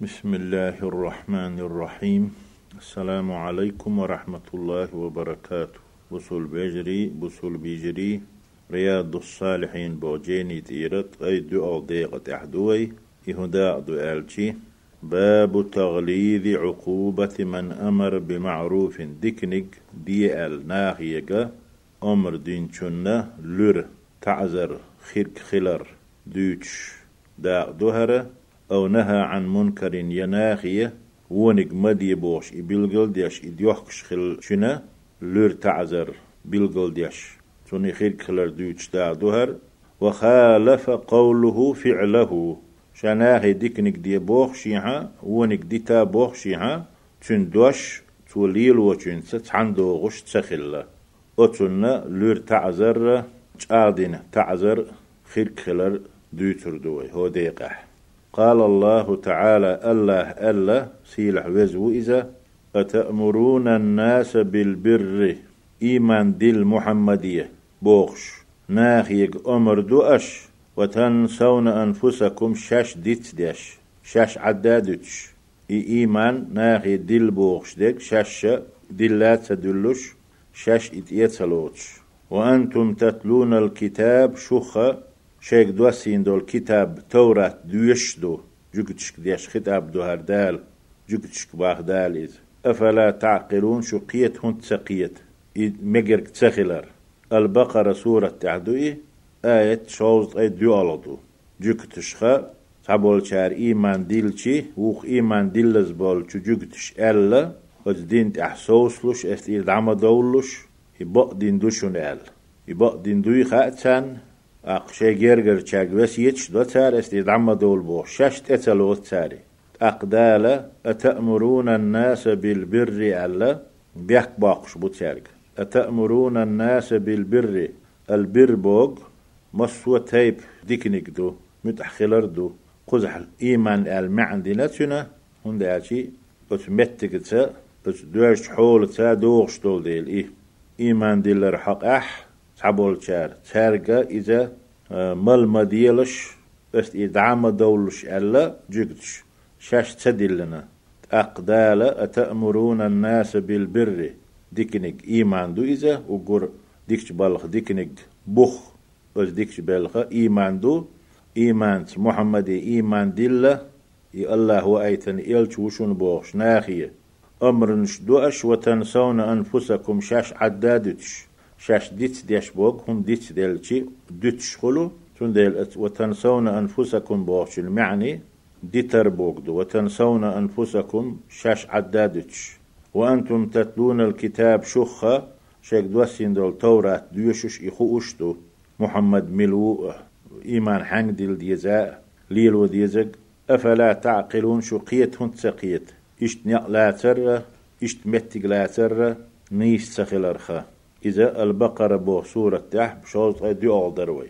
بسم الله الرحمن الرحيم السلام عليكم ورحمة الله وبركاته بصول بيجري بصول بيجري رياض الصالحين بوجيني تيرت أي دعو ديقة أحدوي يهدا دو ألشي باب تغليظ عقوبة من أمر بمعروف ديكنيك دي ال ناخيقة أمر دين شنة لور تعزر خيرك خلر دوتش دا دهرة أو نهى عن منكر يناخية ونق مدي بوش إبلغل ديش إديوحكش خل شنا لور تعزر بلغل ديش. توني خيرك خلر دوتش دا دهر وخالف قوله فعله. شناهي ديكنك دي بوخ شيها ونك ديتا بوخ شيها تون دوش توليل وچون ستحندو غش تسخل أتونا لور تعزر جادين تعزر خير خلر دوتر دوي. هو ديقح قال الله تعالى الله ألا سيلح وزو إذا أتأمرون الناس بالبر إيمان دل محمدية بوخش ناخيق أمر دو أش وتنسون أنفسكم شاش ديت ديش شاش عدادتش إي إيمان ناخي دل بوخش ديك شاش دلات دلوش شاش إتيتسلوتش وأنتم تتلون الكتاب شخة شيك دوسين دول كتاب توراة دويش دو جوكتشك ديش خطاب دو هردال جوكتشك باخ داليز أفلا تعقلون شو قيت هنت سقيت مجرك تسخلر البقرة سورة تعدوي آية شوز أي دو ألدو جوكتشخا تابول شار إيمان ديلشي وخ إيمان ديلز بول شو جوكتش ألا دين تحسوسلوش استير دعما دولوش يبق دين دوشون أل. يبق دين دوي خاتسان أقشي جرجر تشاق بس يتش دو تار استير دعما دول بو شاش تتلو تاري أقدال أتأمرون الناس بالبر ألا؟ بيحك باقش بوتشارك أتأمرون الناس بالبر. البر بوغ. مسوى تيب ديكنيك دو. متأخلر دو. قزح الإيمان المعن ديناتنا هند أشي أتمتك تسا أتدوش حول تسا دوغش دول ديل. إيه. إيمان ديلر حق أح. تعبول شار تارقا إذا مال مديلش است إدعام دولش ألا جيكتش شاش تدلنا أقدال أتأمرون الناس بالبر. ديكنيك إيمان دو إذا وقر ديكش بالخ ديكنيك بخ أز ديكش بالخ إيمان دو. إيمان محمد إيمان دلة إي الله هو أيتن إلش وشون بوخش ناخية. أمر نشدوش وتنسون أنفسكم شاش عدادتش. شاش ديت ديش بوغ هم ديت ديلشي ديتش خلو. تون ديل وتنسون أنفسكم بوخش المعني ديتر بوغدو وتنسون أنفسكم شاش عدادتش وأنتم تتلون الكتاب شخة شيك دوسين دول توراة ديوشش إخوشتو محمد ملو إيمان حنگ ديل ديزاء ليلو ديزق. أفلا تعقلون شو قيت هنت سقيت إشت لا تر إشت متق لا تر نيس سخلرخا إذا البقرة بو سورة تحب دي أغدروي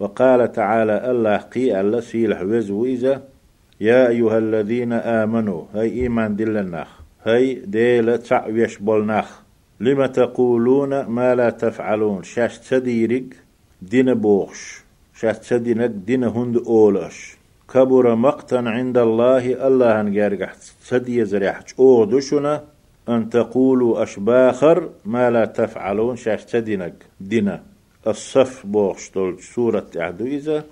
وقال تعالى الله قي الله سيلح وزو إذا يا أيها الذين آمنوا هاي إيمان دلناخ هاي ديلة تعويش بولناخ لما تقولون ما لا تفعلون؟ شاش تديرك دين بوخش. شاش تدينك دين هند أولش. كبر مقتا عند الله الله هنجارجح تدي زريح أوغدشنا أن تقولوا أشباخر ما لا تفعلون شاش تدينك دين الصف بوخش تول سورة عدو إذا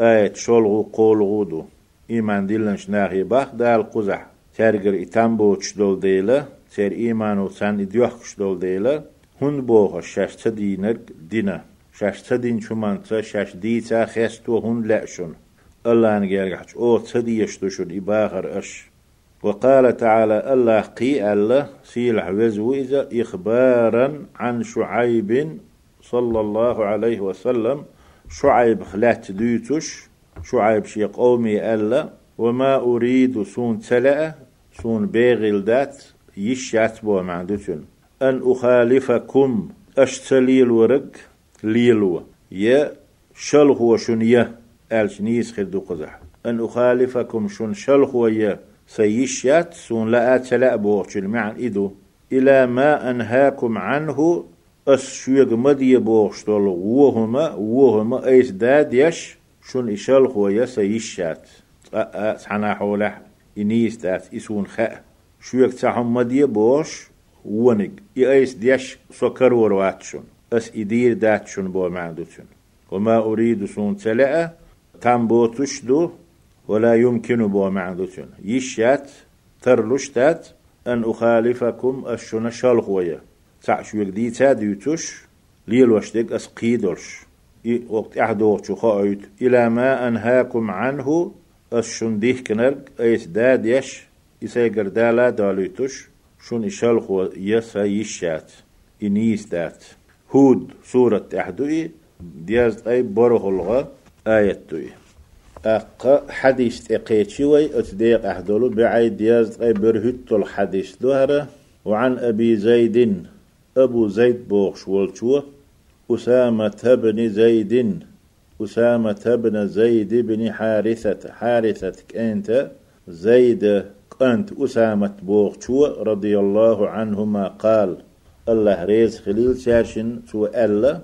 آية شولغو قولغو دو. إيمان دلنش ناهي باخ دال قزح. ترجر إتام بوش دول ديلا. تر إيمان وسان إديوحكش دول ديلا. هن بوغ شاش تدينك دينا. شاش تدين شمان تا شاش ديتا خيستو هن لأشون. الله نجرحش أو تديش دوشون إباخر أش. وقال تعالى الله قي الله سيلح وزو إذا إخبارا عن شعيب صلى الله عليه وسلم. شعيب خلات دوتش شعيب شي قومي ألا. وما أريد سون تلأ. سون بيغل دات. يشات بو معدتن أن أخالفكم أشتليل ورق. ليلو يا شل هو شن يا ألش نيس خدو قزح. أن أخالفكم شن شل هو يا سيشات سون لا تلأ بوغش المعن إدو إلى ما أنهاكم عنه أسشويق مدي بوغشتول وهما وهما أيس داد يش شون إشال هو يسا يشات سحنا حولح إنيس تات إسون خاء شويك تحم مدية بوش ونق إيس ديش سكر ورواتشون أس إدير داتشون بو معدوتشون وما أريد سون تلأ. تام بو تشدو. ولا يمكن بو معدوتشون يشات ترلشتات أن أخالفكم أشون شالخويا تعشوك دي تاديوتش ليل وشتك أس قيدرش وقت أحدوغ خايت إلى ما أنهاكم عنه أشون ديه كنرق أيس داد يش إسايقر دالا داليتوش. شون إشالخو يسا يشات إنيس دات هود سورة أحدوي دياز أي برغلغة آية توي أق حديث تقيتشي وي أتديق أحدولو بعي دياز أي برهت الحديث دوهرة. وعن أبي زيد أبو زيد بوغش والشوه أسامة بن زيد أسامة بن زيد بن حارثة حارثة أنت زيد أنت أسامة بوغشو رضي الله عنهما قال الله ريز خليل شاشن سو ألا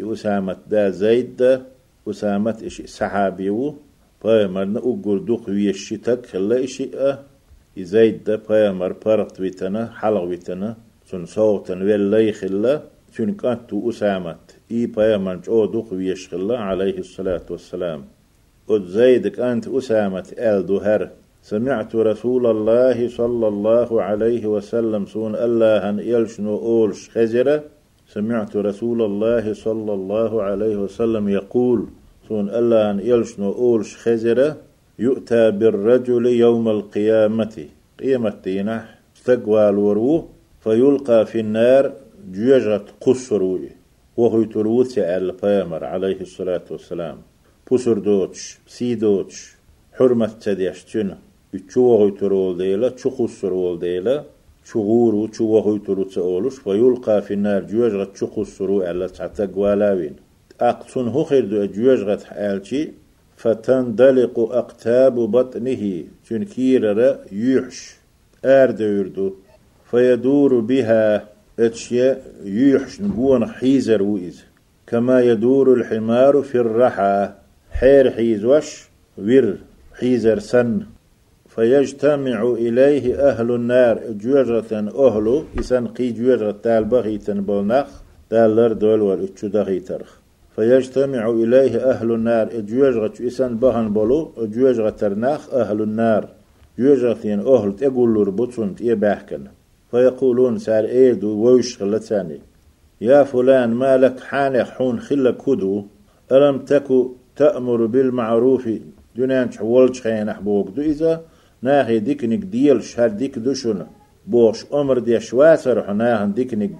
أسامة دا زيد دا أسامة إشي صحابيو بايمرنا أقول دوق ويشتك خلا إشي أه زيد دا بايمر بارت ويتنا حلق ويتنا سن صوتن ولا خلا سن كانت أسامة إي بايمر جو دوق ويشخلا عليه الصلاة والسلام. قد زيدك أنت أسامة آل دهر سمعت رسول الله صلى الله عليه وسلم سون الله أن يلشنو أولش خزرة سمعت رسول الله صلى الله عليه وسلم يقول سون أن يلشنو أولش خزرة يؤتى بالرجل يوم القيامة. قيمة تينح استقوى الورو فيلقى في النار جيجة قصروي وهو تروت سأل عليه الصلاة والسلام. بسر دوتش سي دوتش حرمة تديش تنه üçüğü turul deyla, çukusur ol deyla, çuğuru, çuğu turutsa oluş, ve yulqa finnar cüyajgat çukusuru alla çata gwalavin. Aqsun hu khirdu cüyajgat halçi, فتندلق أقتاب بطنه تنكيرر يحش أردوردو فيدور بها اتشيا يحش نقون حيزر وإذ كما يدور الحمار في الرحى حير حيز وش وير حيزر سن. فيجتمع إليه أهل النار جوجرة أهلو إسان قي جوجرة تال بغيتن بولنخ دالر دول والإتشو دغيترخ. فيجتمع إليه أهل النار. جوجرة إسان بهن بولو جوجرة ترناخ أهل النار. جوجرة أهل تقول ربطون تيباحكن فيقولون سار إيدو ويش غلتاني يا فلان ما لك حانح حون خلك هدو ألم تكو تأمر بالمعروف؟ دونان حولش خين أحبوك دو. إذا ناهي ديكنك ديل شهر ديك دوشن بوش أمر دي شواسر حناهن ديكنك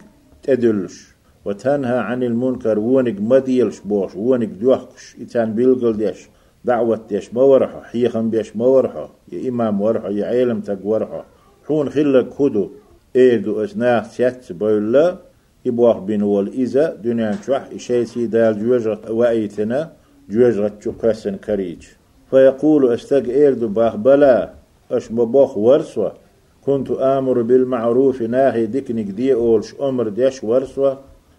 تدلش. وتنهى عن المنكر ونك مديلش بوش ونك دوحكش إتان بيلقل ديش دعوة ديش مورحة حيخم بيش مورحة يا إمام ورحة يا عيلم تق ورحة. حون خلك هدو إيدو أسناخ سيات بولا يبوح بين والإزا دنيا شوح إشيسي دال جوجرة وأيتنا جوجرة شكاسن كريج. فيقول أستق إيردو باخ بلا أش مبوخ ورسوة. كنت آمر بالمعروف ناهي ديكنك دي أولش أمر ديش ورسوة.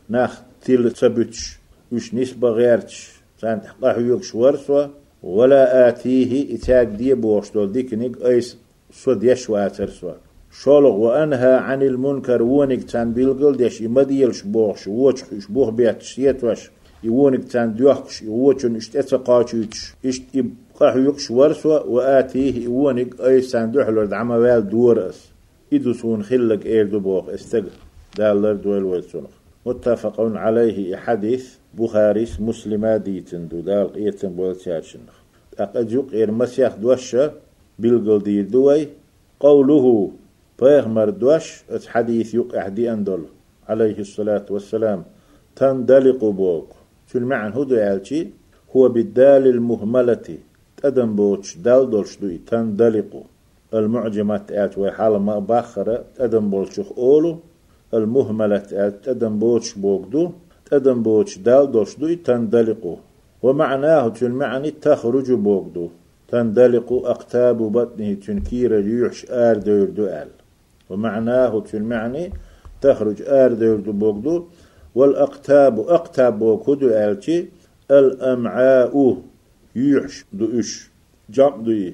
ناخ تيل تسبتش وش نسبة غيرتش سانت حقاه يوكش ورسوة ولا آتيه إتاك دي بوش دول ديكنك أيس سو ديش واترسوة شولغ وأنهى عن المنكر ونك تان بيلقل ديش يمديلش بوش ووش بوخ بيتش يتوش يونك تان ديوخش يوچن اشت اتقاچوش إشت قاح يقش ورسوا وآتيه يونك أي ساندوح لرد عما وال دورس إدو خلق إير دبوغ استق دالر دويل ويلسونخ متفق عليه حديث بخاري مسلمة ديتن دو دال قيتن بول تشارشنخ أقجوق إير مسيح دوشة بلغل دير دوي قوله بيغمر دوش حديث يق أحدي أندل. عليه الصلاة والسلام. تندلق بوك. شو المعنى هو دو هو بالدال المهملة. تأدم بوش دال دولش دوي تندلقو. المعجمات آت وحال ما باخرة تأدم بولشخ أولو. المهملة تأدم بوش بوغدو تأدم بوش دال دولش دوي تندلقو. ومعناه المعني تخرج بوغدو. تندلق أقتاب بطنه تنكير يوحش آر دور دوال ومعناه المعني تخرج آر دو بوغدو. والأقتاب أقتاب بوغدو آلتي الأمعاء يحش دو إش. جام دوي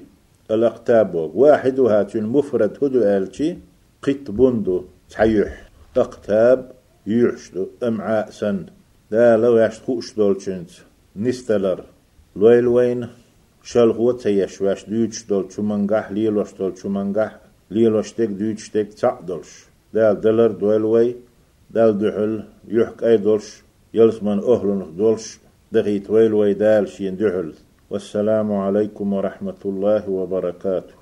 الأقتاب واحد هاتون مفرد هدو آلتي قط بندو تحيح أقتاب يعشدو أمعاء سن دا لو يعشد خوش دولچنت نستلر. لويل وين؟ شال هو تيش. واش دوش دول چومنگح ليلوش دول چومنگح ليلوش تك دوش تك تعدلش دال دلر دويل وي دال دحل يحك أي دولش. يلسمن أهلن دولش. دغيت ويل وي دال شين دحل والسلام عليكم ورحمة الله وبركاته.